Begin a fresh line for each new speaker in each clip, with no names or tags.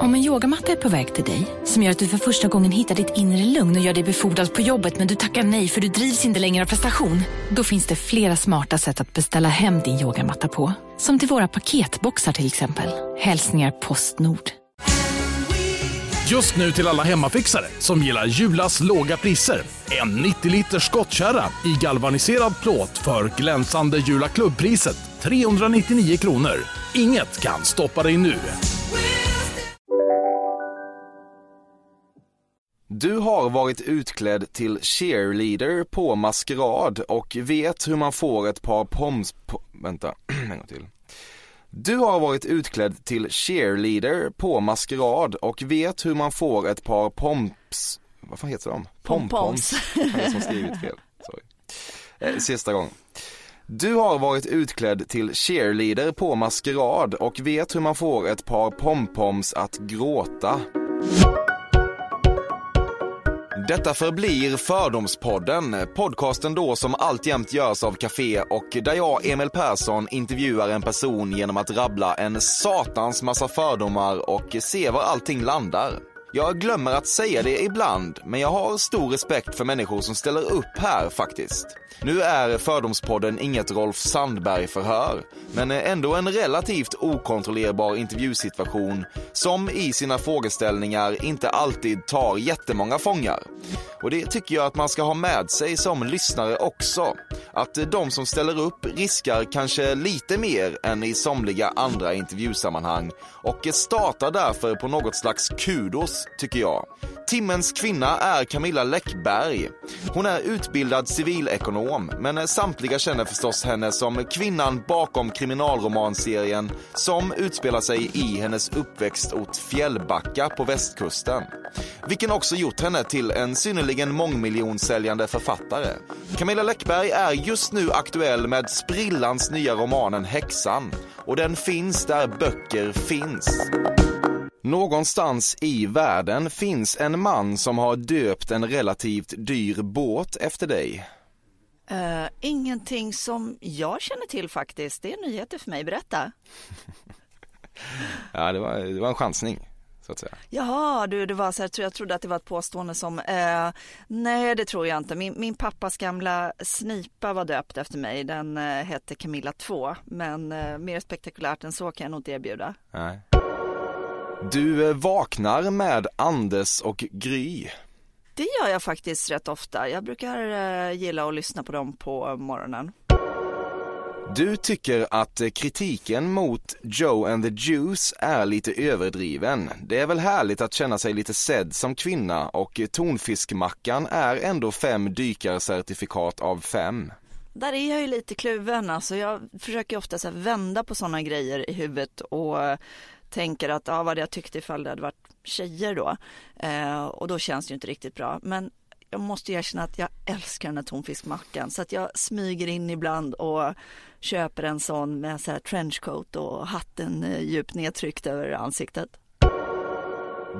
Om en yogamatta är på väg till dig, som gör att du för första gången hittar ditt inre lugn och gör dig befordrad på jobbet men du tackar nej för du drivs inte längre av prestation. Då finns det flera smarta sätt att beställa hem din yogamatta på. Som till våra paketboxar till exempel. Hälsningar Postnord.
Just nu till alla hemmafixare som gillar Julas låga priser. En 90 liters skottkärra i galvaniserad plåt för glänsande Jula klubbpriset 399 kronor. Inget kan stoppa dig nu.
Du har varit utklädd till cheerleader på maskerad och vet hur man får ett par poms... Po vänta, en gång till. Du har varit utklädd till cheerleader på maskerad och vet hur man får ett par pomps... Vad fan heter de?
Pompoms.
Jag som skrivit fel. Sorry. Eh, sista gången. Du har varit utklädd till cheerleader på maskerad och vet hur man får ett par pompoms att gråta. Detta förblir Fördomspodden, podcasten då som alltjämt görs av Café och där jag, Emil Persson, intervjuar en person genom att rabbla en satans massa fördomar och se var allting landar. Jag glömmer att säga det ibland, men jag har stor respekt för människor som ställer upp här faktiskt. Nu är Fördomspodden inget Rolf Sandberg-förhör, men ändå en relativt okontrollerbar intervjusituation som i sina frågeställningar inte alltid tar jättemånga fångar. Och det tycker jag att man ska ha med sig som lyssnare också. Att de som ställer upp riskar kanske lite mer än i somliga andra intervjusammanhang och startar därför på något slags kudos, tycker jag. Timmens kvinna är Camilla Läckberg. Hon är utbildad civilekonom, men samtliga känner förstås henne som kvinnan bakom kriminalromanserien som utspelar sig i hennes uppväxtort Fjällbacka på västkusten. Vilken också gjort henne till en synnerligen mångmiljonsäljande författare. Camilla Läckberg är just nu aktuell med sprillans nya romanen Häxan och den finns där böcker finns. Någonstans i världen finns en man som har döpt en relativt dyr båt efter dig.
Uh, ingenting som jag känner till faktiskt. Det är nyheter för mig. Berätta.
ja, det var, det var en chansning. Så att säga.
Jaha, du, det var så här, jag trodde att det var ett påstående som, eh, nej det tror jag inte. Min, min pappas gamla snipa var döpt efter mig, den eh, hette Camilla 2, men mer spektakulärt än så kan jag nog inte erbjuda.
Nej. Du eh, vaknar med Anders och Gry.
Det gör jag faktiskt rätt ofta. Jag brukar eh, gilla att lyssna på dem på morgonen.
Du tycker att eh, kritiken mot Joe and the Juice är lite överdriven. Det är väl härligt att känna sig lite sedd som kvinna och tonfiskmackan är ändå fem dykarcertifikat av fem.
Där är jag ju lite kluven, alltså jag försöker ofta så vända på sådana grejer i huvudet och tänker att ja, vad hade jag tyckt ifall det hade varit tjejer då? Eh, och då känns det ju inte riktigt bra. Men jag måste erkänna att jag älskar den här tonfiskmackan så att jag smyger in ibland och köper en sån med så här trenchcoat och hatten eh, djupt nedtryckt över ansiktet.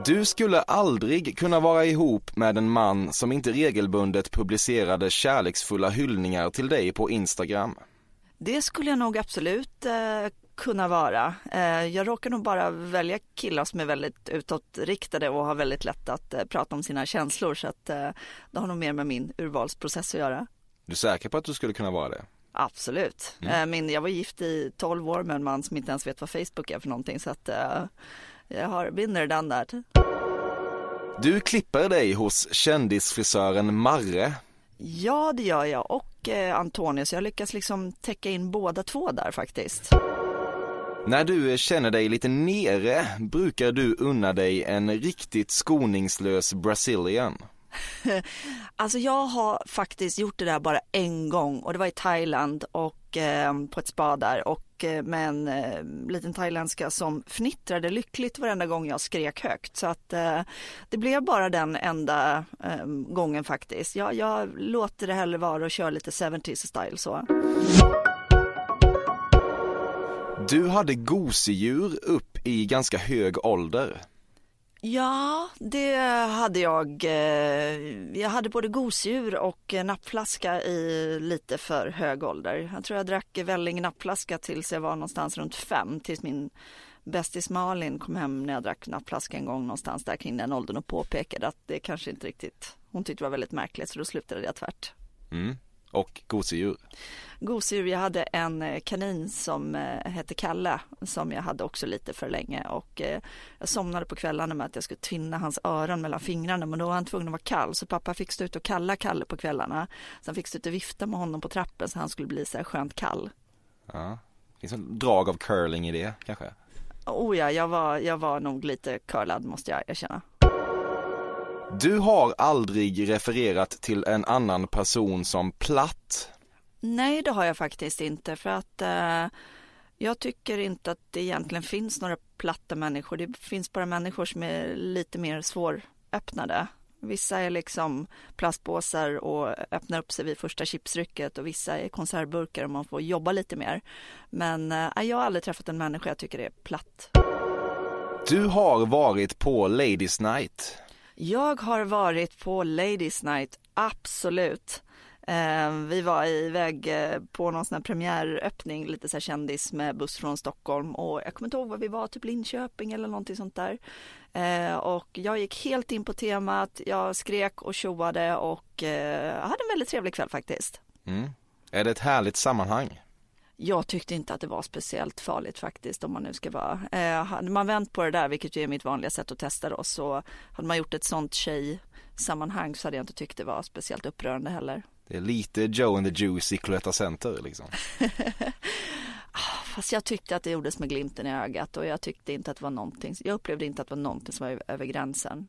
Du skulle aldrig kunna vara ihop med en man som inte regelbundet publicerade kärleksfulla hyllningar till dig på Instagram.
Det skulle jag nog absolut eh, kunna vara. Eh, jag råkar nog bara välja killar som är väldigt utåtriktade och har väldigt lätt att eh, prata om sina känslor så att eh, det har nog mer med min urvalsprocess att göra.
Du är säker på att du skulle kunna vara det?
Absolut. Mm. Min, jag var gift i 12 år med en man som inte ens vet vad Facebook är för någonting så att jag har binner den där.
Du klipper dig hos kändisfrisören Marre.
Ja, det gör jag och Antonius. Jag lyckas liksom täcka in båda två där faktiskt.
När du känner dig lite nere brukar du unna dig en riktigt skoningslös Brazilian.
alltså jag har faktiskt gjort det där bara en gång och det var i Thailand och eh, på ett spa där och eh, med en eh, liten thailändska som fnittrade lyckligt varenda gång jag skrek högt så att eh, det blev bara den enda eh, gången faktiskt. Jag, jag låter det hellre vara och kör lite 70s style så.
Du hade gosedjur upp i ganska hög ålder.
Ja, det hade jag. Eh, jag hade både gosedjur och nappflaska i lite för hög ålder. Jag tror jag drack välling nappflaska tills jag var någonstans runt fem, tills min bästis Malin kom hem när jag drack nappflaska en gång någonstans där kring den åldern och påpekade att det kanske inte riktigt, hon tyckte det var väldigt märkligt så då slutade jag tvärt.
Mm. Och gosedjur?
Gosedjur, jag hade en eh, kanin som eh, hette Kalle som jag hade också lite för länge och eh, jag somnade på kvällarna med att jag skulle tvinna hans öron mellan fingrarna men då var han tvungen att vara kall så pappa fick stå ut och kalla Kalle på kvällarna. Sen fick stå ut och vifta med honom på trappen så han skulle bli så här skönt kall.
Ja, finns det drag av curling i det kanske?
Oh ja, jag var, jag var nog lite curlad måste jag erkänna.
Du har aldrig refererat till en annan person som platt.
Nej, det har jag faktiskt inte för att eh, jag tycker inte att det egentligen finns några platta människor. Det finns bara människor som är lite mer svåröppnade. Vissa är liksom plastpåsar och öppnar upp sig vid första chipsrycket och vissa är konservburkar och man får jobba lite mer. Men eh, jag har aldrig träffat en människa jag tycker är platt.
Du har varit på Ladies Night.
Jag har varit på Ladies Night, absolut. Eh, vi var iväg eh, på någon sån här premiäröppning, lite så här kändis med buss från Stockholm och jag kommer inte ihåg var vi var, typ Linköping eller någonting sånt där. Eh, och jag gick helt in på temat, jag skrek och tjoade och eh, hade en väldigt trevlig kväll faktiskt.
Mm. Är det ett härligt sammanhang?
Jag tyckte inte att det var speciellt farligt faktiskt om man nu ska vara. Eh, hade man vänt på det där, vilket ju är mitt vanliga sätt att testa då, så hade man gjort ett sånt tjejsammanhang så hade jag inte tyckt det var speciellt upprörande heller.
Det är lite Joe and the Juice i Cloetta Center liksom.
Fast jag tyckte att det gjordes med glimten i ögat och jag tyckte inte att det var någonting, jag upplevde inte att det var någonting som var över gränsen.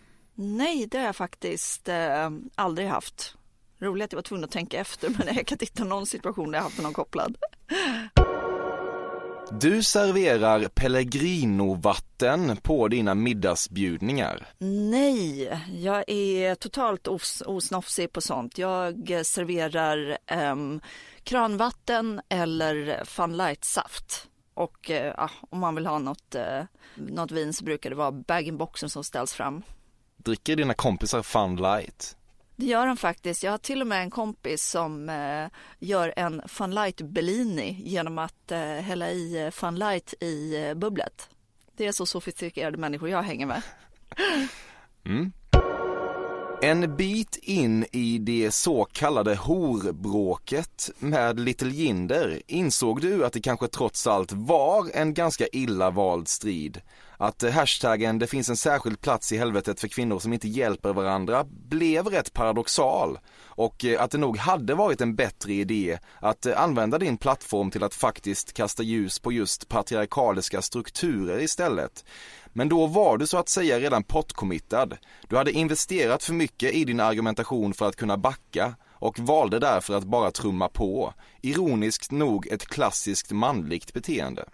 Nej, det har jag faktiskt eh, aldrig haft. Roligt att jag var tvungen att tänka efter men jag kan hitta någon situation där jag haft någon kopplad.
Du serverar Pellegrino-vatten på dina middagsbjudningar.
Nej, jag är totalt os osnofsig på sånt. Jag eh, serverar ehm, kranvatten eller Fun Light-saft. Och eh, om man vill ha något, eh, något vin så brukar det vara bag-in-boxen som ställs fram.
Dricker dina kompisar Fun Light?
Det gör de faktiskt. Jag har till och med en kompis som eh, gör en Fun Light Bellini genom att eh, hälla i eh, Fun Light i eh, bubblet. Det är så sofistikerade människor jag hänger med.
Mm. En bit in i det så kallade horbråket med Little Jinder insåg du att det kanske trots allt var en ganska illa vald strid. Att hashtaggen det finns en särskild plats i helvetet för kvinnor som inte hjälper varandra blev rätt paradoxal och eh, att det nog hade varit en bättre idé att eh, använda din plattform till att faktiskt kasta ljus på just patriarkaliska strukturer istället. Men då var du så att säga redan pottcommittad. Du hade investerat för mycket i din argumentation för att kunna backa och valde därför att bara trumma på. Ironiskt nog ett klassiskt manligt beteende.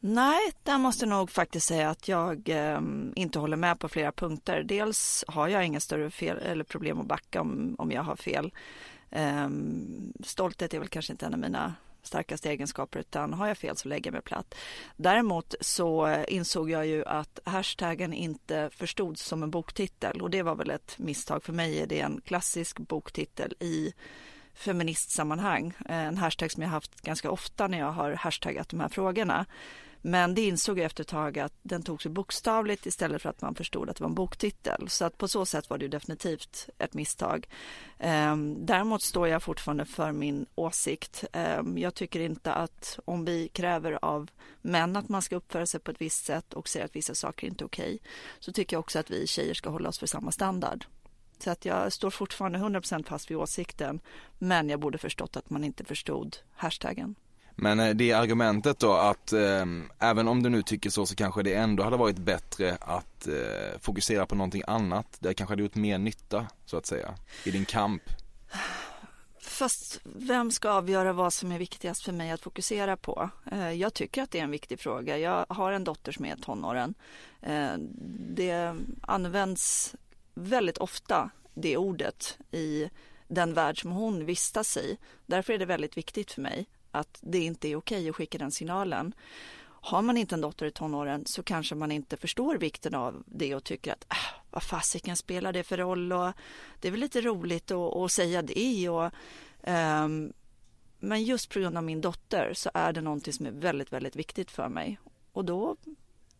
Nej, där måste jag nog faktiskt säga att jag eh, inte håller med på flera punkter. Dels har jag inga större fel eller problem att backa om, om jag har fel. Eh, stolthet är väl kanske inte en av mina starkaste egenskaper utan har jag fel så lägger jag mig platt. Däremot så insåg jag ju att hashtaggen inte förstods som en boktitel och det var väl ett misstag för mig. Är det en klassisk boktitel i feministsammanhang. En hashtag som jag haft ganska ofta när jag har hashtaggat de här frågorna. Men det insåg jag efter ett tag att den tog sig bokstavligt istället för att man förstod att det var en boktitel. Så att på så sätt var det ju definitivt ett misstag. Ehm, däremot står jag fortfarande för min åsikt. Ehm, jag tycker inte att om vi kräver av män att man ska uppföra sig på ett visst sätt och säger att vissa saker inte är okej, så tycker jag också att vi tjejer ska hålla oss för samma standard. Så att jag står fortfarande 100% fast vid åsikten, men jag borde förstått att man inte förstod hashtaggen.
Men eh, det argumentet då att eh, även om du nu tycker så så kanske det ändå hade varit bättre att eh, fokusera på någonting annat. Det kanske hade gjort mer nytta så att säga i din kamp.
Fast vem ska avgöra vad som är viktigast för mig att fokusera på? Eh, jag tycker att det är en viktig fråga. Jag har en dotter som är tonåren. Eh, det används väldigt ofta, det ordet, i den värld som hon vistas i. Därför är det väldigt viktigt för mig att det inte är okej att skicka den signalen. Har man inte en dotter i tonåren så kanske man inte förstår vikten av det och tycker att äh, vad fasiken spelar det för roll och det är väl lite roligt att, att säga det och um, men just på grund av min dotter så är det någonting som är väldigt, väldigt viktigt för mig och då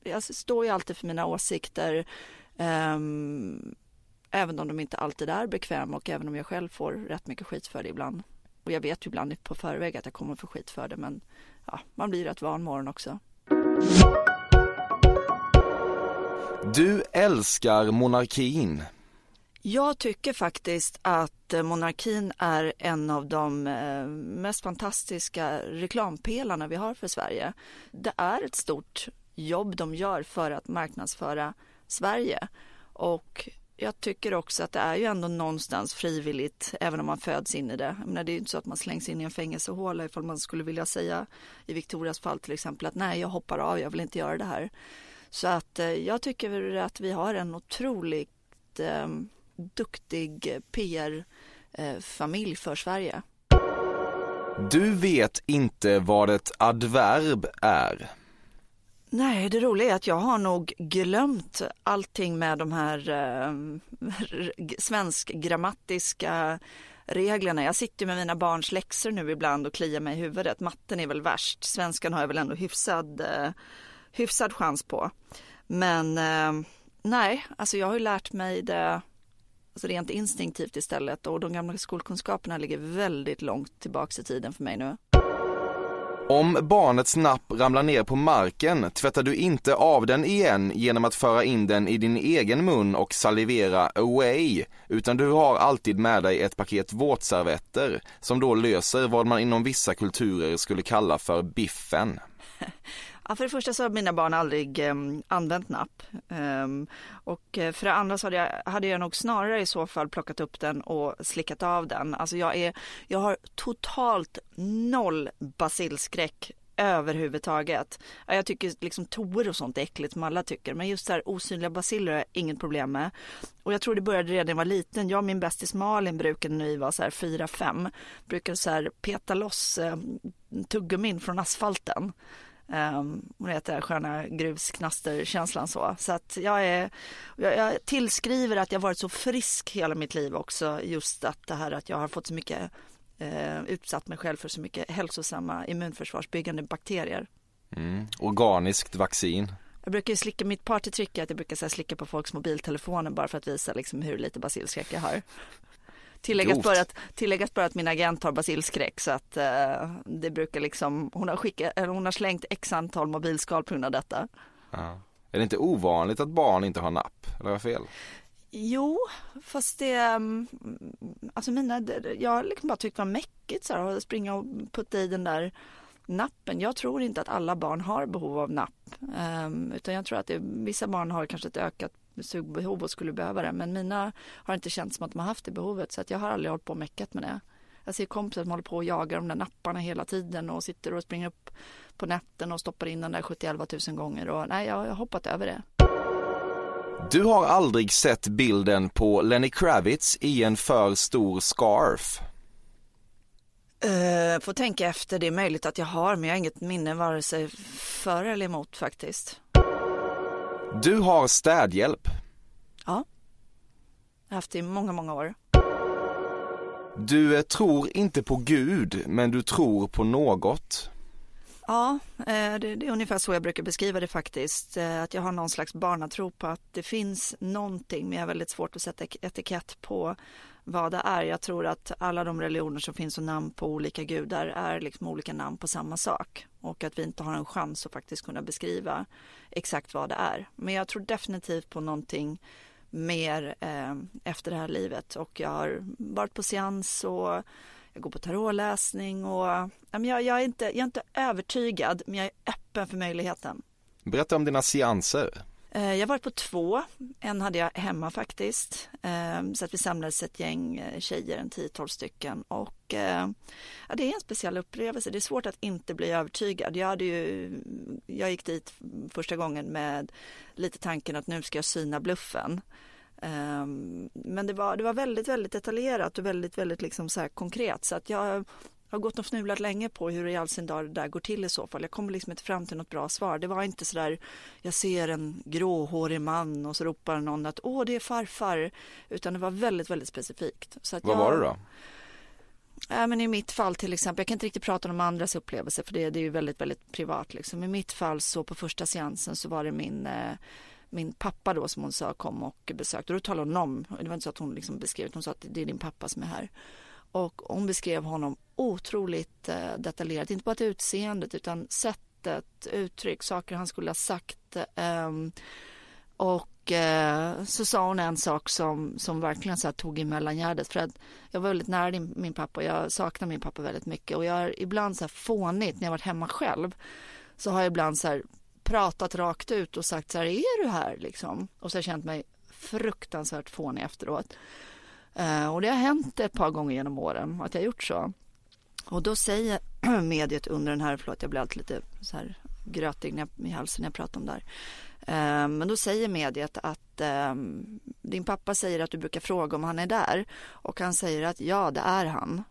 jag står jag alltid för mina åsikter um, även om de inte alltid är bekväma och även om jag själv får rätt mycket skit för det ibland. Och jag vet ju ibland på förväg att jag kommer få skit för det men ja, man blir rätt van morgon också.
Du älskar monarkin.
Jag tycker faktiskt att monarkin är en av de eh, mest fantastiska reklampelarna vi har för Sverige. Det är ett stort jobb de gör för att marknadsföra Sverige och jag tycker också att det är ju ändå någonstans frivilligt även om man föds in i det. Jag menar, det är ju inte så att man slängs in i en fängelsehåla ifall man skulle vilja säga i Victorias fall till exempel att nej jag hoppar av, jag vill inte göra det här. Så att eh, jag tycker att vi har en otroligt eh, duktig PR-familj eh, för Sverige.
Du vet inte vad ett adverb är.
Nej, det roliga är att jag har nog glömt allting med de här eh, svensk-grammatiska reglerna. Jag sitter med mina barns läxor nu ibland och kliar mig i huvudet. Matten är väl värst. Svenskan har jag väl ändå hyfsad, eh, hyfsad chans på. Men eh, nej, alltså jag har ju lärt mig det alltså rent instinktivt istället och de gamla skolkunskaperna ligger väldigt långt tillbaks i tiden för mig nu.
Om barnets napp ramlar ner på marken tvättar du inte av den igen genom att föra in den i din egen mun och salivera away, utan du har alltid med dig ett paket våtservetter som då löser vad man inom vissa kulturer skulle kalla för biffen.
Ja, för det första så har mina barn aldrig eh, använt napp. Um, och eh, för det andra så hade jag, hade jag nog snarare i så fall plockat upp den och slickat av den. Alltså jag, är, jag har totalt noll basilskräck överhuvudtaget. Jag tycker liksom toer och sånt är äckligt som alla tycker. Men just så här osynliga basiller har jag inget problem med. Och jag tror det började redan när jag var liten. Jag och min bästis Malin brukade när vi var så här 4-5 brukade så här peta loss eh, tuggummin från asfalten. Um, det heter sköna grusknaster-känslan så. Så att jag, är, jag, jag, tillskriver att jag varit så frisk hela mitt liv också. Just att det här att jag har fått så mycket, uh, utsatt mig själv för så mycket hälsosamma immunförsvarsbyggande bakterier.
Mm. Organiskt vaccin.
Jag brukar slicka, mitt partytrick är att jag brukar så slicka på folks mobiltelefoner bara för att visa liksom hur lite basilskräck jag har. Tilläggas bara, att, tilläggas bara att min agent har basilskräck så att uh, det brukar liksom, hon har, skickat, eller hon har slängt x antal mobilskal på grund av detta.
Ja. Är det inte ovanligt att barn inte har napp? Eller har jag fel?
Jo, fast det, mm, alltså mina, jag har liksom bara tyckt det var mäckigt så här, att springa och putta i den där nappen. Jag tror inte att alla barn har behov av napp, um, utan jag tror att det, vissa barn har kanske ett ökat sugbehov och skulle behöva det. Men mina har inte känt som att de har haft det behovet så att jag har aldrig hållit på och meckat med det. Jag ser kompisar som håller på och jagar de där napparna hela tiden och sitter och springer upp på nätten och stoppar in den där 71 000 gånger och nej, jag har hoppat över det.
Du har aldrig sett bilden på Lenny Kravitz i en för stor scarf?
Uh, får tänka efter, det är möjligt att jag har men jag har inget minne vare sig för eller emot faktiskt.
Du har städhjälp.
Ja. Jag har haft det i många, många år.
Du eh, tror inte på Gud, men du tror på något.
Ja, eh, det, är ungefär så jag brukar beskriva det faktiskt. Eh, att jag har någon slags barnatro på att det finns någonting, men jag har väldigt svårt att sätta etikett på vad det är. Jag tror att alla de religioner som finns och namn på olika gudar är liksom olika namn på samma sak och att vi inte har en chans att faktiskt kunna beskriva exakt vad det är. Men jag tror definitivt på någonting mer eh, efter det här livet och jag har varit på seans och jag går på tarotläsning och jag, jag, är inte, jag är inte övertygad men jag är öppen för möjligheten.
Berätta om dina seanser.
Eh, jag har varit på två. En hade jag hemma faktiskt. Eh, så att vi samlades ett gäng eh, tjejer, en 10-12 stycken. Och eh, ja, det är en speciell upplevelse. Det är svårt att inte bli övertygad. Jag, hade ju, jag gick dit första gången med lite tanken att nu ska jag syna bluffen. Ehm, men det var, det var väldigt, väldigt detaljerat och väldigt, väldigt liksom så konkret. Så att jag har gått och fnulat länge på hur i all sin dag det där går till i så fall. Jag kommer liksom inte fram till något bra svar. Det var inte så där, jag ser en gråhårig man och så ropar någon att åh, det är farfar. Utan det var väldigt, väldigt specifikt.
Så Vad jag, var det då?
Ja, men I mitt fall till exempel, jag kan inte riktigt prata om andras upplevelser för det, det är ju väldigt, väldigt privat. Liksom. I mitt fall så på första seansen så var det min eh, min pappa då som hon sa kom och besökte. Och då talade hon om, det var inte så att hon liksom beskrev hon sa att det är din pappa som är här. Och hon beskrev honom otroligt eh, detaljerat, inte bara till utseendet utan sättet, uttryck, saker han skulle ha sagt. Ehm, eh, och så sa hon en sak som, som verkligen så tog i mellangärdet för att jag var väldigt nära min pappa och jag saknar min pappa väldigt mycket och jag har ibland så här fånigt när jag varit hemma själv så har jag ibland så här pratat rakt ut och sagt så här, är du här liksom? Och så har jag känt mig fruktansvärt fånig efteråt. Eh, och det har hänt ett par gånger genom åren att jag gjort så. Och då säger mediet under den här, förlåt jag blir alltid lite så här grötig när jag, i halsen när jag pratar om det här. Eh, men då säger mediet att ehm, din pappa säger att du brukar fråga om han är där och han säger att ja, det är han.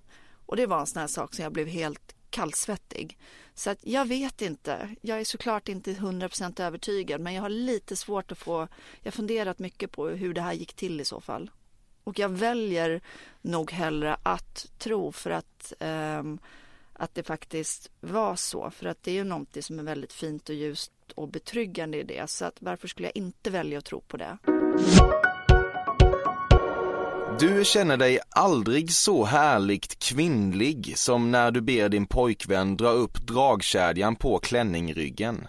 Och det var en sån här sak som jag blev helt kallsvettig. Så att jag vet inte. Jag är såklart inte 100% övertygad men jag har lite svårt att få, jag har funderat mycket på hur det här gick till i så fall. Och jag väljer nog hellre att tro för att, eh, att det faktiskt var så. För att det är ju någonting som är väldigt fint och ljust och betryggande i det. Så att varför skulle jag inte välja att tro på det?
Du känner dig aldrig så härligt kvinnlig som när du ber din pojkvän dra upp dragkedjan på klänningryggen.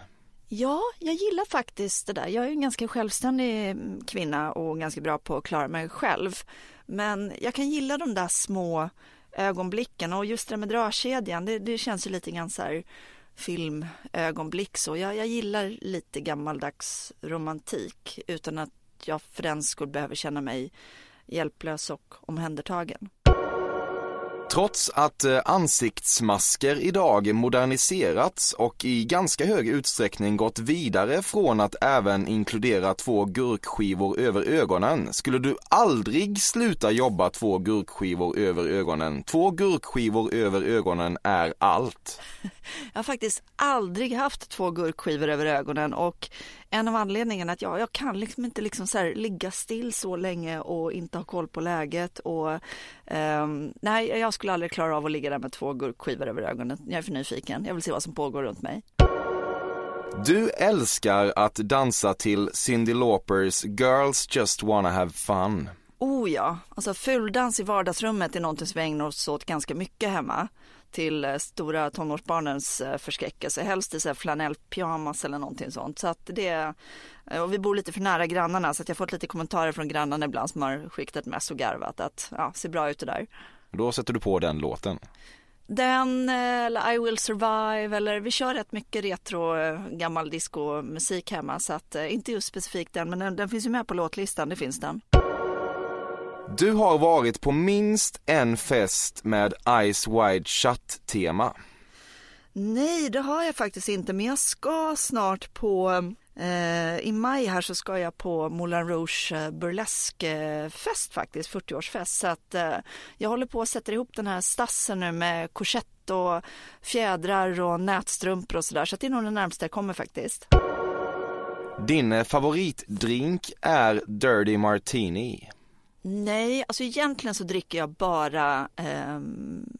Ja, jag gillar faktiskt det där. Jag är en ganska självständig mm, kvinna och ganska bra på att klara mig själv. Men jag kan gilla de där små ögonblicken och just det där med dragkedjan, det, det känns ju lite grann så här filmögonblick så. Jag, jag gillar lite gammaldags romantik utan att jag för den skull behöver känna mig hjälplös och omhändertagen.
Trots att eh, ansiktsmasker idag moderniserats och i ganska hög utsträckning gått vidare från att även inkludera två gurkskivor över ögonen skulle du aldrig sluta jobba två gurkskivor över ögonen. Två gurkskivor över ögonen är allt.
Jag har faktiskt aldrig haft två gurkskivor över ögonen och en av anledningarna att jag, jag kan liksom inte liksom så ligga still så länge och inte ha koll på läget och um, nej, jag skulle aldrig klara av att ligga där med två gurkskivor över ögonen. Jag är för nyfiken. Jag vill se vad som pågår runt mig.
Du älskar att dansa till Cyndi Laupers Girls Just Wanna Have Fun.
Oh ja, alltså fuldans i vardagsrummet är någonting som vi ägnar oss åt ganska mycket hemma till eh, stora tonårsbarnens eh, förskräckelse. Helst i flanellpyjamas eller någonting sånt. Så att det, eh, och vi bor lite för nära grannarna så att jag fått lite kommentarer från grannarna ibland som har skickat mess och garvat att ja, ser bra ut det där.
Då sätter du på den låten?
Den eller I will survive eller vi kör rätt mycket retro gammal discomusik hemma så att inte just specifikt den men den, den finns ju med på låtlistan, det finns den.
Du har varit på minst en fest med Ice Wide Shut-tema.
Nej, det har jag faktiskt inte, men jag ska snart på eh, i maj här så ska jag på Moulin Rouge eh, burleskfest faktiskt, 40-årsfest. Så att eh, jag håller på att sätta ihop den här stassen nu med korsett och fjädrar och nätstrumpor och sådär. Så att det är nog det närmaste jag kommer faktiskt.
Din favoritdrink är Dirty Martini.
Nej, alltså egentligen så dricker jag bara eh,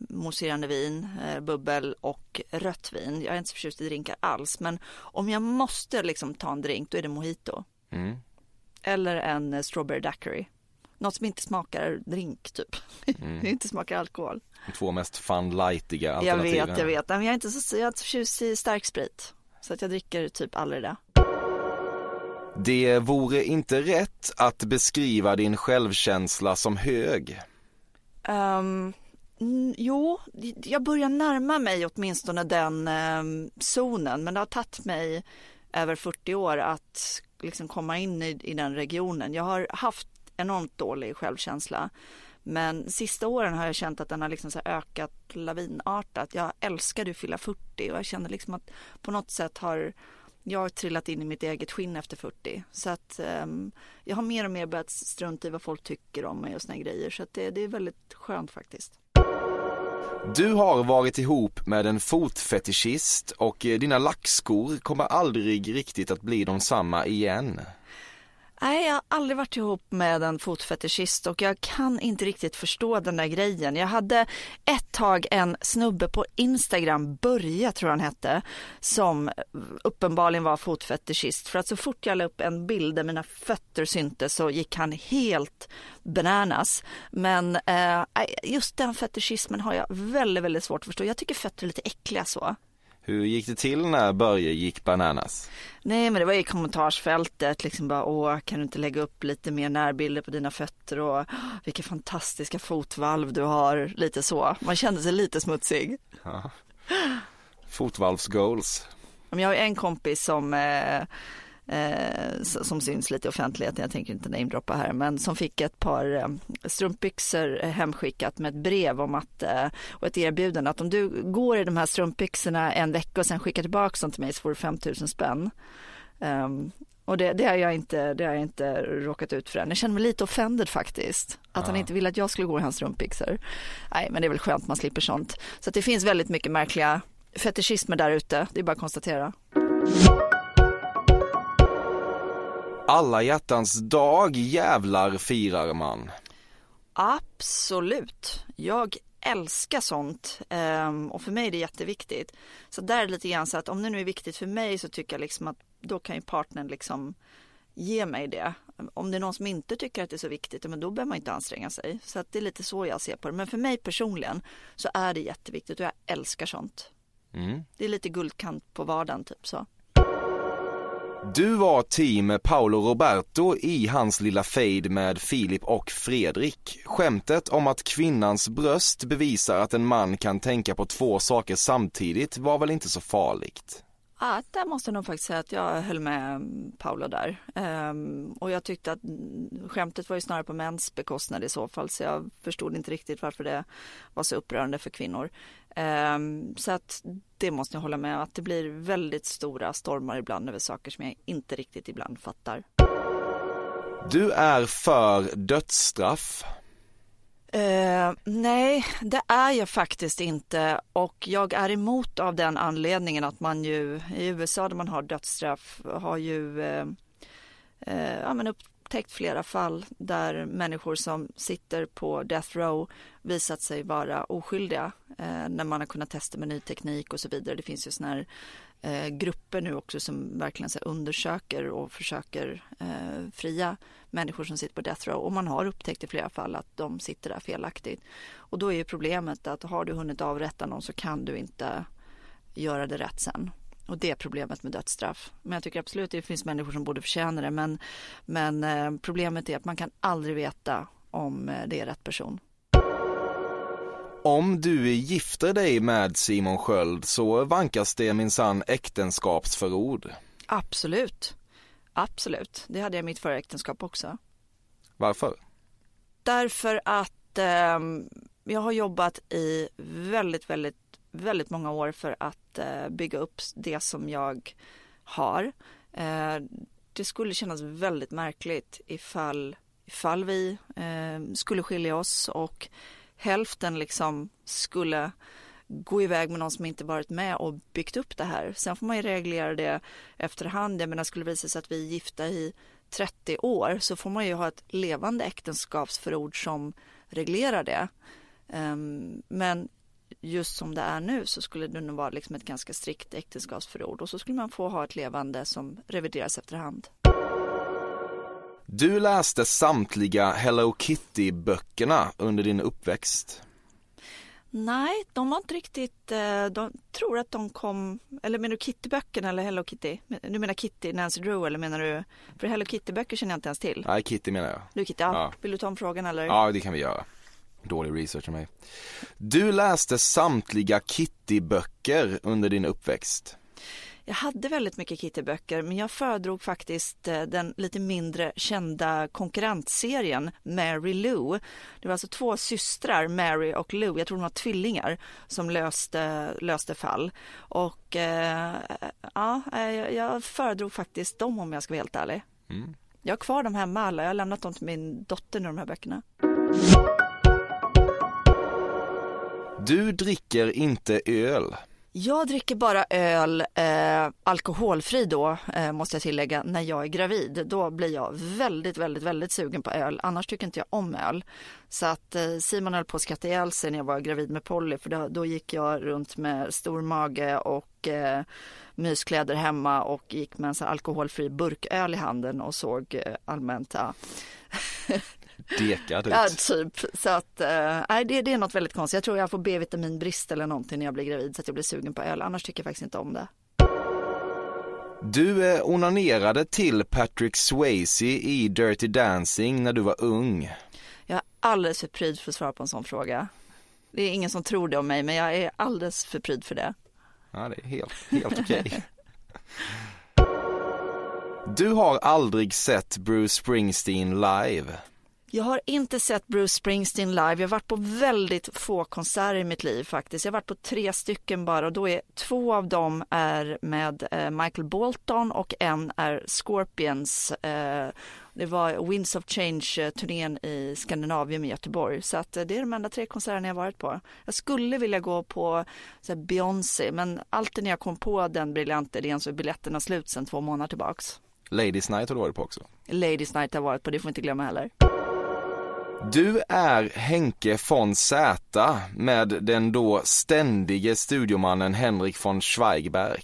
mousserande vin, eh, bubbel och rött vin. Jag är inte så förtjust i drinkar alls, men om jag måste liksom ta en drink då är det mojito. Mm. Eller en eh, strawberry daiquiri. Något som inte smakar drink typ. Mm. inte smakar alkohol.
De två mest fun lightiga alternativen.
Jag vet, jag vet. Men jag är inte så, jag är inte så förtjust i stark sprit. Så att jag dricker typ aldrig det.
Det vore inte rätt att beskriva din självkänsla som hög.
Um, jo, jag börjar närma mig åtminstone den um, zonen, men det har tagit mig över 40 år att liksom komma in i, i den regionen. Jag har haft enormt dålig självkänsla, men sista åren har jag känt att den har liksom så ökat lavinartat. Jag älskade att fylla 40 och jag känner liksom att på något sätt har jag har trillat in i mitt eget skinn efter 40. Så att um, jag har mer och mer börjat strunta i vad folk tycker om mig och såna grejer. Så att det, det är väldigt skönt faktiskt.
Du har varit ihop med en fotfetischist och eh, dina lackskor kommer aldrig riktigt att bli de samma igen.
Nej, jag har aldrig varit ihop med en fotfetischist och jag kan inte riktigt förstå den där grejen. Jag hade ett tag en snubbe på Instagram, Börje tror han hette, som uppenbarligen var fotfetischist. För att så fort jag la upp en bild där mina fötter syntes så gick han helt bananas. Men eh, just den fetischismen har jag väldigt, väldigt svårt att förstå. Jag tycker fötter är lite äckliga så.
Hur gick det till när Börje gick bananas?
Nej men det var i kommentarsfältet liksom bara åh kan du inte lägga upp lite mer närbilder på dina fötter och vilka fantastiska fotvalv du har, lite så. Man kände sig lite smutsig. Ja.
Fotvalvsgoals.
Jag har en kompis som eh, eh, som syns lite i offentligheten, jag tänker inte namedroppa här, men som fick ett par eh, strumpbyxor hemskickat med ett brev om att, eh, och ett erbjudande att om du går i de här strumpbyxorna en vecka och sen skickar tillbaka dem till mig så får du 5000 spänn. Um, och det, det, har jag inte, det har jag inte råkat ut för än. Jag känner mig lite offended faktiskt. Att ja. han inte ville att jag skulle gå i hans strumpbyxor. Nej, men det är väl skönt man slipper sånt. Så det finns väldigt mycket märkliga fetischismer där ute. Det är bara att konstatera.
Alla hjärtans dag jävlar firar man.
Absolut. Jag älskar sånt ehm, och för mig är det jätteviktigt. Så där är det lite grann så att om det nu är viktigt för mig så tycker jag liksom att då kan ju partnern liksom ge mig det. Om det är någon som inte tycker att det är så viktigt, men då behöver man inte anstränga sig. Så att det är lite så jag ser på det. Men för mig personligen så är det jätteviktigt och jag älskar sånt. Mm. Det är lite guldkant på vardagen typ så.
Du var team Paolo Roberto i hans lilla fade med Filip och Fredrik. Skämtet om att kvinnans bröst bevisar att en man kan tänka på två saker samtidigt var väl inte så farligt?
Ja, där måste jag nog faktiskt säga att jag höll med mm, Paolo där. Ehm, och jag tyckte att mm, skämtet var ju snarare på mäns bekostnad i så fall, så jag förstod inte riktigt varför det var så upprörande för kvinnor. Um, så att det måste jag hålla med att det blir väldigt stora stormar ibland över saker som jag inte riktigt ibland fattar.
Du är för dödsstraff.
Uh, nej, det är jag faktiskt inte och jag är emot av den anledningen att man ju i USA där man har dödsstraff har ju uh, uh, ja, men upptäckt flera fall där människor som sitter på death row visat sig vara oskyldiga eh, när man har kunnat testa med ny teknik och så vidare. Det finns ju sådana här eh, grupper nu också som verkligen så undersöker och försöker eh, fria människor som sitter på death row och man har upptäckt i flera fall att de sitter där felaktigt. Och då är ju problemet att har du hunnit avrätta någon så kan du inte göra det rätt sen. Och det är problemet med dödsstraff. Men jag tycker absolut att det finns människor som borde förtjäna det. Men, men eh, problemet är att man kan aldrig veta om eh, det är rätt person.
Om du gifter dig med Simon Sköld så vankas det minsann äktenskapsförord.
Absolut. Absolut. Det hade jag i mitt förra äktenskap också.
Varför?
Därför att eh, jag har jobbat i väldigt, väldigt, väldigt många år för att eh, bygga upp det som jag har. Eh, det skulle kännas väldigt märkligt ifall, ifall vi eh, skulle skilja oss och hälften liksom skulle gå iväg med någon som inte varit med och byggt upp det här. Sen får man ju reglera det efterhand. Jag menar, skulle det visa sig att vi är gifta i 30 år så får man ju ha ett levande äktenskapsförord som reglerar det. Ehm, men just som det är nu så skulle det nog vara liksom ett ganska strikt äktenskapsförord och så skulle man få ha ett levande som revideras efterhand.
Du läste samtliga Hello Kitty-böckerna under din uppväxt.
Nej, de var inte riktigt, eh, de tror att de kom, eller menar du Kitty-böckerna eller Hello Kitty? Du menar Kitty, Nancy Drew eller menar du, för Hello Kitty-böcker känner jag inte ens till.
Nej, Kitty menar jag.
Du Kitty, ja. ja. Vill du ta om frågan eller?
Ja, det kan vi göra. Dålig research av mig. Du läste samtliga Kitty-böcker under din uppväxt.
Jag hade väldigt mycket Kitty-böcker men jag föredrog faktiskt eh, den lite mindre kända konkurrentserien Mary Lou. Det var alltså två systrar, Mary och Lou, jag tror de var tvillingar, som löste, löste fall. Och eh, ja, jag föredrog faktiskt dem om jag ska vara helt ärlig. Mm. Jag har kvar dem hemma alla, jag har lämnat dem till min dotter nu de här böckerna.
Du dricker inte öl.
Jag dricker bara öl, eh, alkoholfri då eh, måste jag tillägga, när jag är gravid. Då blir jag väldigt, väldigt, väldigt sugen på öl. Annars tycker inte jag om öl. Så att eh, Simon höll på att skratta ihjäl sig när jag var gravid med Polly för då, då gick jag runt med stor mage och eh, myskläder hemma och gick med en så alkoholfri burköl i handen och såg eh, allmänt ja,
dekad ut.
Ja, typ. Så att, eh, det, det är något väldigt konstigt. Jag tror jag får B-vitaminbrist eller någonting när jag blir gravid så att jag blir sugen på öl. Annars tycker jag faktiskt inte om det.
Du eh, onanerade till Patrick Swayze i Dirty Dancing när du var ung.
Jag är alldeles för pryd för att svara på en sån fråga. Det är ingen som tror det om mig, men jag är alldeles för pryd för det.
Ja, det är helt, helt okej. Okay. Du har aldrig sett Bruce Springsteen live.
Jag har inte sett Bruce Springsteen live. Jag har varit på väldigt få konserter i mitt liv faktiskt. Jag har varit på tre stycken bara och då är två av dem är med eh, Michael Bolton och en är Scorpions. Eh, det var Winds of Change-turnén i Skandinavien i Göteborg. Så att eh, det är de enda tre konserterna jag varit på. Jag skulle vilja gå på Beyoncé men alltid när jag kom på den briljanta idén så är biljetterna slut sedan två månader tillbaks.
Ladies Night har du varit på också.
Ladies Night har jag varit på, det får vi inte glömma heller.
Du är Henke von Zäta med den då ständige studiomannen Henrik von Schweigberg.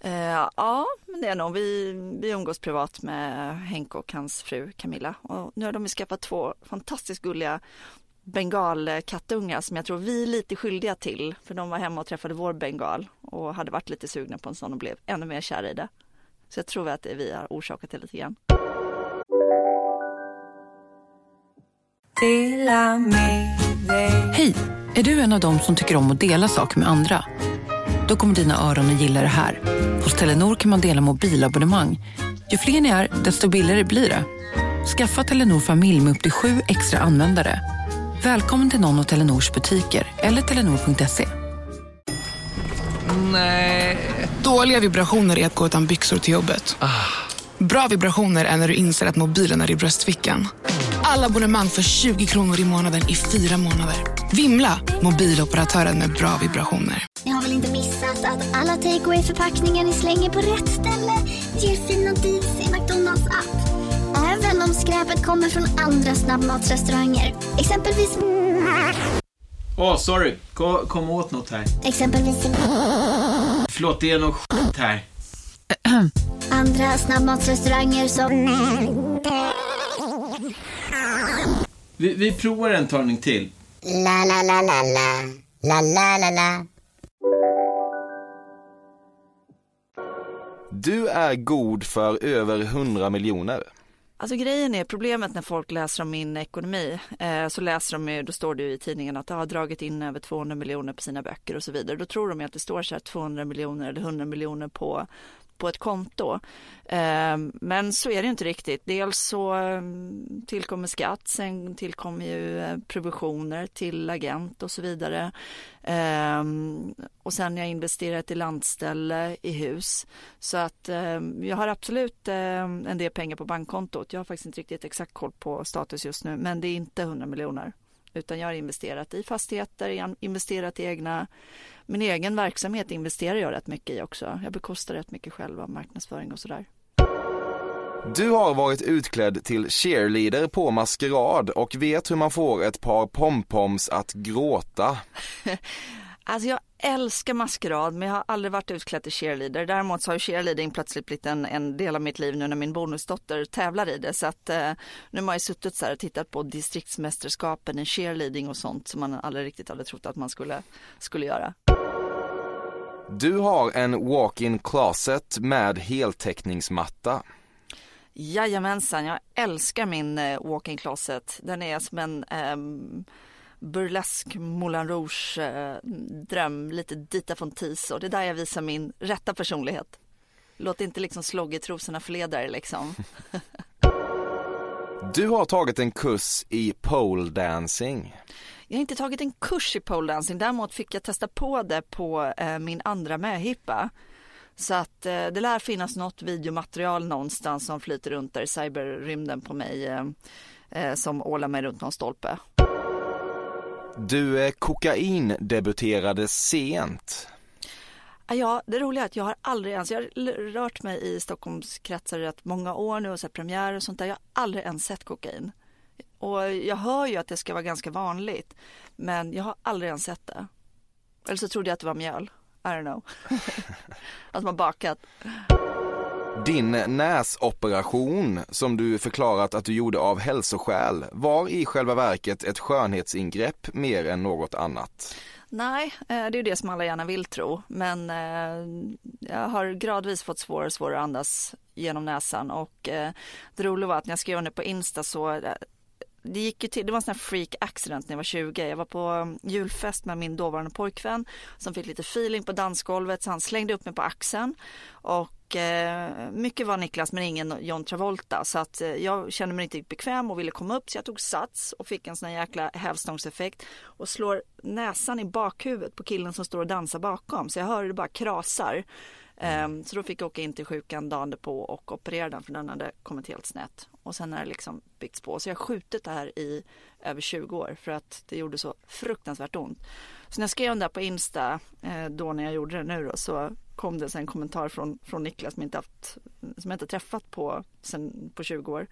Eh, ja, men det är nog. Vi, vi umgås privat med Henke och hans fru Camilla. Och nu har de skaffat två fantastiskt gulliga bengalkattungar som jag tror vi är lite skyldiga till. För de var hemma och träffade vår bengal och hade varit lite sugna på en sån och blev ännu mer kära i det. Så jag tror att vi har orsakat det lite grann.
Hej! Är du en av dem som tycker om att dela saker med andra? Då kommer dina öron att gilla det här. Hos Telenor kan man dela mobilabonnemang. Ju fler ni är, desto billigare blir det. Skaffa Telenor familj med upp till sju extra användare. Välkommen till någon av Telenors butiker eller telenor.se.
Nej. Dåliga vibrationer är att gå utan byxor till jobbet. Ah. Bra vibrationer är när du inser att mobilen är i bröstfickan. Alla abonnemang för 20 kronor i månaden i fyra månader. Vimla! Mobiloperatören med bra vibrationer.
Ni har väl inte missat att alla takeaway förpackningar ni slänger på rätt ställe ger fina deals i McDonalds app. Även om skräpet kommer från andra snabbmatsrestauranger. Exempelvis...
Åh, oh, sorry. Kom, kom åt något här.
Exempelvis...
Förlåt, det är något skit här.
Andra snabbmatsrestauranger som...
Vi, vi provar en talning till.
La, la, la, la, la. La, la, la, la.
Du är god för över 100 miljoner.
Alltså grejen är problemet när folk läser om min ekonomi eh, så läser de ju, då står det ju i tidningen att jag har dragit in över 200 miljoner på sina böcker och så vidare. Då tror de ju att det står så här 200 miljoner eller 100 miljoner på på ett konto. Ehm, men så är det inte riktigt. Dels så ehm, tillkommer skatt, sen tillkommer ju eh, provisioner till agent och så vidare. Ehm, och sen har jag investerat i landställe, i hus. Så att jag har absolut en del pengar på bankkontot. Jag har faktiskt inte riktigt exakt koll på status just nu, men det är inte 100 miljoner. Utan jag har investerat i fastigheter, investerat i egna min egen verksamhet investerar jag rätt mycket i också. Jag bekostar rätt mycket själv av marknadsföring och sådär.
Du har varit utklädd till cheerleader på maskerad och vet hur man får ett par pompoms att gråta.
Alltså jag älskar maskerad men jag har aldrig varit utklädd till cheerleader. Däremot så har cheerleading plötsligt blivit en, en del av mitt liv nu när min bonusdotter tävlar i det. Så att eh, nu har jag suttit så här och tittat på distriktsmästerskapen i cheerleading och sånt som man aldrig riktigt hade trott att man skulle, skulle göra.
Du har en walk-in closet med heltäckningsmatta.
Jajamensan, jag älskar min eh, walk-in closet. Den är som en um, burlesk Moulin Rouge eh, lite Dita von Teese och det är där jag visar min rätta personlighet. Låt inte liksom sloggetrosorna förleda er liksom.
du har tagit en kurs i pole dancing.
Jag har inte tagit en kurs i pole dancing, däremot fick jag testa på det på eh, min andra möhippa. Så att eh, det lär finnas något videomaterial någonstans som flyter runt där i cyberrymden på mig eh, eh som ålar mig runt någon stolpe.
Du eh, kokain debuterade sent.
Ah, ja, det roliga är att jag har aldrig ens, jag har rört mig i Stockholmskretsar rätt många år nu och sett premiärer och sånt där. Jag har aldrig ens sett kokain. Och jag hör ju att det ska vara ganska vanligt, men jag har aldrig ens sett det. Eller så trodde jag att det var mjöl. I don't know. att man bakat.
Din näsoperation som du förklarat att du gjorde av hälsoskäl var i själva verket ett skönhetsingrepp mer än något annat.
Nej, eh, det är ju det som alla gärna vill tro. Men eh, jag har gradvis fått svårare och svårare att andas genom näsan och eh, det roliga var att när jag skrev det på Insta så det gick ju till, det var en sån här freak accident när jag var 20. Jag var på um, julfest med min dåvarande pojkvän som fick lite feeling på dansgolvet så han slängde upp mig på axeln och eh, mycket var Niklas men ingen John Travolta så att eh, jag kände mig inte bekväm och ville komma upp så jag tog sats och fick en sån här jäkla hävstångseffekt och slår näsan i bakhuvudet på killen som står och dansar bakom så jag hör det bara krasar. Mm. Ehm, så då fick jag åka in till sjukan dagen på och operera den för den hade kommit helt snett. Och sen har det liksom byggts på. Så jag har skjutit det här i över 20 år för att det gjorde så fruktansvärt ont. Så när jag skrev den där på Insta eh, då när jag gjorde det nu då så kom det en kommentar från, från Niklas som, inte haft, som jag inte träffat på sen på 20 år.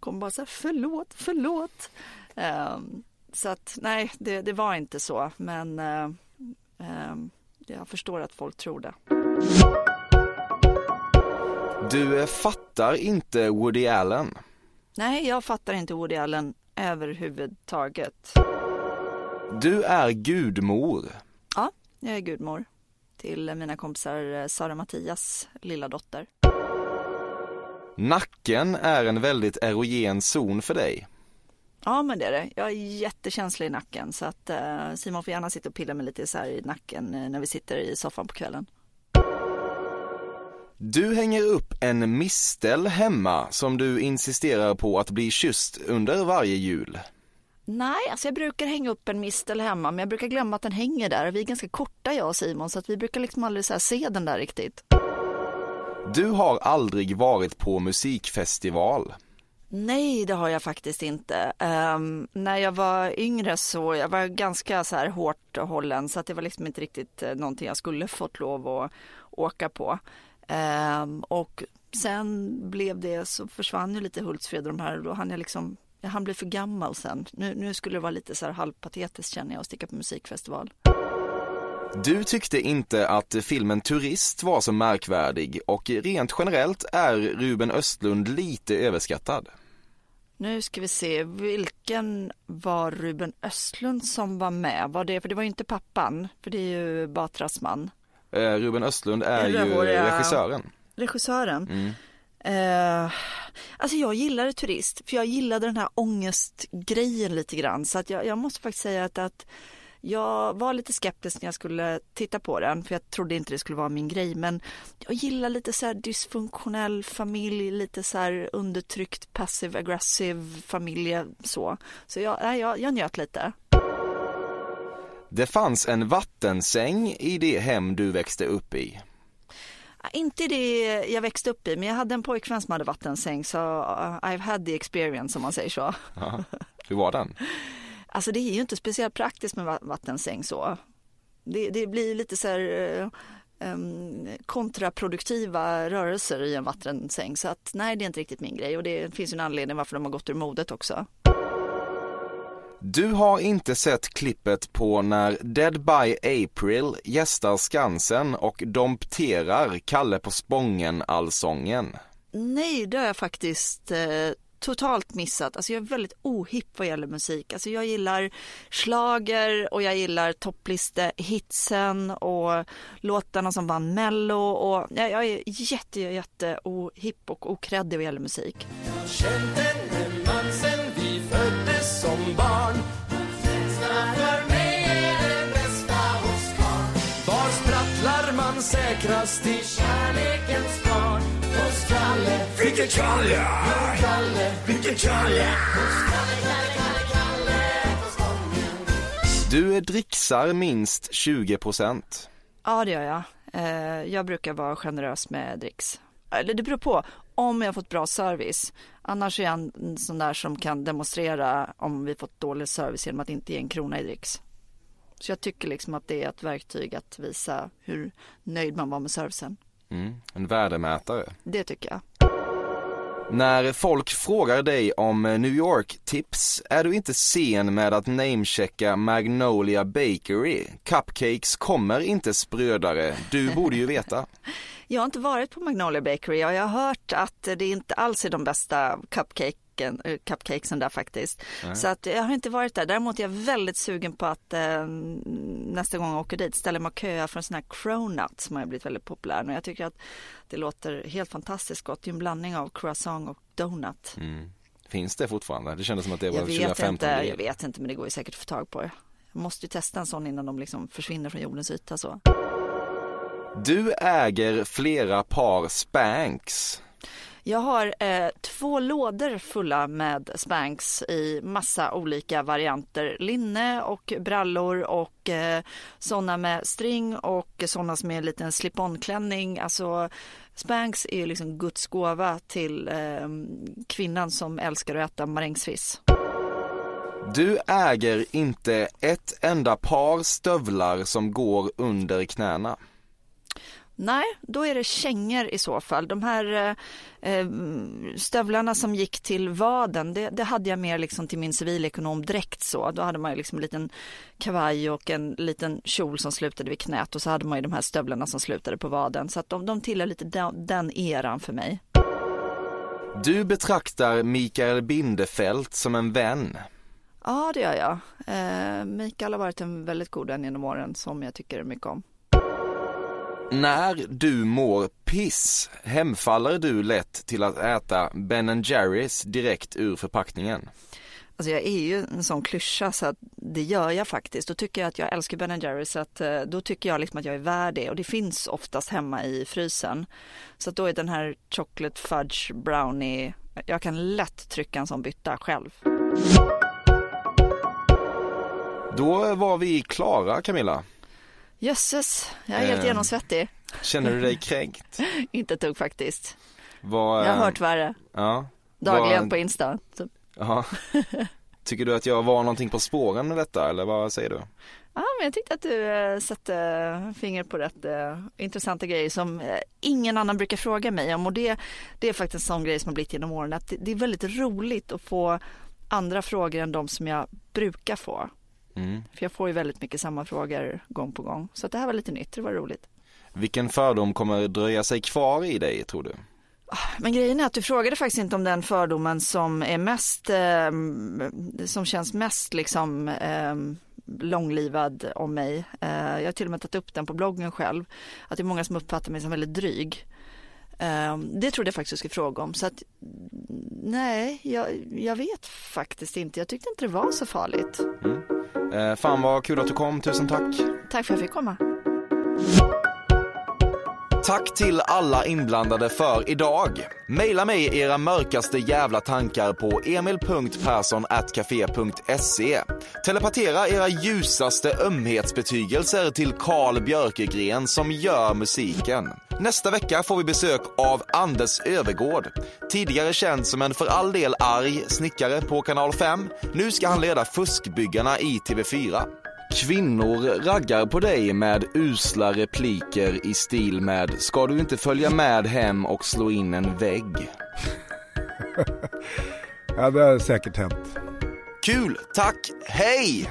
Kom bara så här, förlåt, förlåt. Um, så att nej, det, det, var inte så men uh, um, jag förstår att folk tror det.
Du fattar inte Woody Allen?
Nej, jag fattar inte Woody Allen överhuvudtaget.
Du är gudmor?
Ja, jag är gudmor till mina kompisar eh, Sara Mattias lilla dotter.
Nacken är en väldigt erogen zon för dig.
Ja men det är det. Jag är jättekänslig i nacken så att uh, Simon får gärna sitta och pilla mig lite så i nacken när vi sitter i soffan på kvällen.
Du hänger upp en mistel hemma som du insisterar på att bli kysst under varje jul.
Nej, alltså jag brukar hänga upp en mistel hemma men jag brukar glömma att den hänger där. Vi är ganska korta jag och Simon så att vi brukar liksom aldrig så se den där riktigt.
Du har aldrig varit på musikfestival?
Nej, det har jag faktiskt inte. Um, när jag var yngre så jag var ganska så här hårt hållen så att det var liksom inte riktigt uh, någonting jag skulle fått lov att åka på. Um, och sen blev det så försvann ju lite Hultsfred och de här och då hann jag liksom jag hann bli för gammal sen. Nu, nu skulle det vara lite så här halvpatetiskt känner jag att sticka på musikfestival.
Du tyckte inte att filmen Turist var så märkvärdig och rent generellt är Ruben Östlund lite överskattad.
Nu ska vi se, vilken var Ruben Östlund som var med? Var det, för det var ju inte pappan, för det är ju Batras man.
Eh, Ruben Östlund är ju regissören.
Regissören. Mm. Eh, alltså jag gillade Turist, för jag gillade den här ångestgrejen lite grann. Så att jag, jag måste faktiskt säga att, att jag var lite skeptisk när jag skulle titta på den för jag trodde inte det skulle vara min grej men jag gillar lite så här dysfunktionell familj, lite så här undertryckt passive aggressive familj så. Så jag, jag, jag njöt lite.
Det fanns en vattensäng i det hem du växte upp i.
Inte det jag växte upp i, men jag hade en pojkvän som hade vattensäng så uh, I've had the experience om man säger så.
Ja, hur var den?
Alltså det är ju inte speciellt praktiskt med vattensäng så. Det, det blir lite så här um, kontraproduktiva rörelser i en vattensäng så att nej det är inte riktigt min grej och det finns en anledning varför de har gått ur modet också.
Du har inte sett klippet på när Dead by April gästar Skansen och dompterar Kalle på Spången allsången?
Nej, det har jag faktiskt eh, totalt missat. Alltså jag är väldigt ohipp vad gäller musik. Alltså jag gillar slager och jag gillar toppliste-hitsen och låtarna som vann Mello och jag är jätte, jätte ohipp och okreddig vad gäller musik.
Som barn för mig är det bästa hos karln Var sprattlar man säkrast i kärlekens barn? Hos Kalle Vilken Kalle? Kalle Vilken Kalle? Hos Kalle, Kalle, Kalle, Kalle
Du dricksar minst 20 procent.
Ja, det gör jag. Eh, Jag brukar vara generös med dricks. Eller det beror på om jag fått bra service. Annars är jag en sån där som kan demonstrera om vi fått dålig service genom att inte ge en krona i dricks. Så jag tycker liksom att det är ett verktyg att visa hur nöjd man var med servicen.
Mm, en värdemätare.
Det tycker jag.
När folk frågar dig om New York-tips är du inte sen med att namechecka Magnolia Bakery. Cupcakes kommer inte sprödare, du borde ju veta.
Jag har inte varit på Magnolia Bakery och jag har hört att det inte alls är de bästa cupcaken, eh, cupcakesen där faktiskt.
Nej.
Så att jag har inte varit där. Däremot är jag väldigt sugen på att eh, nästa gång jag åker dit ställa mig och köa för en sån här cronut som har blivit väldigt populär nu. Jag tycker att det låter helt fantastiskt gott. Det är en blandning av croissant och donut.
Mm. Finns det fortfarande? Det kändes som att det var
Jag vet
2015
inte, jag vet inte men det går ju säkert att få tag på. Jag måste ju testa en sån innan de liksom försvinner från jordens yta så.
Du äger flera par Spanx.
Jag har eh, två lådor fulla med Spanx i massa olika varianter. Linne och brallor och eh, sådana med string och sådana som är en liten slip-on-klänning. Alltså Spanx är liksom Guds gåva till eh, kvinnan som älskar att äta marängsviss.
Du äger inte ett enda par stövlar som går under knäna.
Nej, då är det kängor i så fall. De här eh, stövlarna som gick till vaden, det, det hade jag mer liksom till min civilekonomdräkt så. Då hade man ju liksom en liten kavaj och en liten kjol som slutade vid knät och så hade man ju de här stövlarna som slutade på vaden. Så att de, de tillhör lite den, den eran för mig.
Du betraktar Mikael Bindefeld som en vän.
Ja, det gör jag. Eh, Mikael har varit en väldigt god vän genom åren som jag tycker mycket om.
När du mår piss hemfaller du lätt till att äta Ben Jerrys direkt ur förpackningen.
Alltså jag är ju en sån klyscha så att det gör jag faktiskt. Då tycker jag att jag älskar Ben Jerry så att eh, då tycker jag liksom att jag är värd det och det finns oftast hemma i frysen. Så att då är den här chocolate fudge brownie, jag kan lätt trycka en sån bytta själv.
Då var vi klara Camilla.
Jösses, jag är helt
Eh.
genomsvettig.
Känner du dig kränkt?
Inte ett dugg faktiskt.
Vad,
Jag har hört värre.
Ja.
Dagligen
Vad-
på Insta. typ.
Ja. Tycker du att jag var någonting på spåren med detta eller vad säger du?
Ja, men jag tyckte att du eh, satte fingret på rätt eh, intressanta grejer som eh, ingen annan brukar fråga mig om och det, det är faktiskt en sån grej som har blivit genom åren att det, det är väldigt roligt att få andra frågor än de som jag brukar få.
Mm.
För jag får ju väldigt mycket samma frågor gång på gång. Så det här var lite nytt, det var roligt.
Vilken fördom kommer dröja sig kvar i dig tror du?
Men grejen är att du frågade faktiskt inte om den fördomen som är mest, eh, som känns mest liksom eh, långlivad om mig. Eh, jag har till och med tagit upp den på bloggen själv. Att det är många som uppfattar mig som väldigt dryg. Eh, det trodde jag faktiskt du skulle fråga om. Så att nej, jag, jag vet faktiskt inte. Jag tyckte inte det var så farligt.
Eh, fan vad kul att du kom, tusen tack.
Tack för att jag fick komma.
Tack till alla inblandade för idag. Maila mig era mörkaste jävla tankar på emil.perssonatcafe.se. Telepatera era ljusaste ömhetsbetygelser till Carl Björkegren som gör musiken. Nästa vecka får vi besök av Anders Övergård. Tidigare känd som en för all del arg snickare på kanal 5. Nu ska han leda Fuskbyggarna i TV4. Kvinnor raggar på dig med usla repliker i stil med “Ska du inte följa med hem och slå in en vägg?”
Ja, det har säkert hänt.
Kul, tack, hej!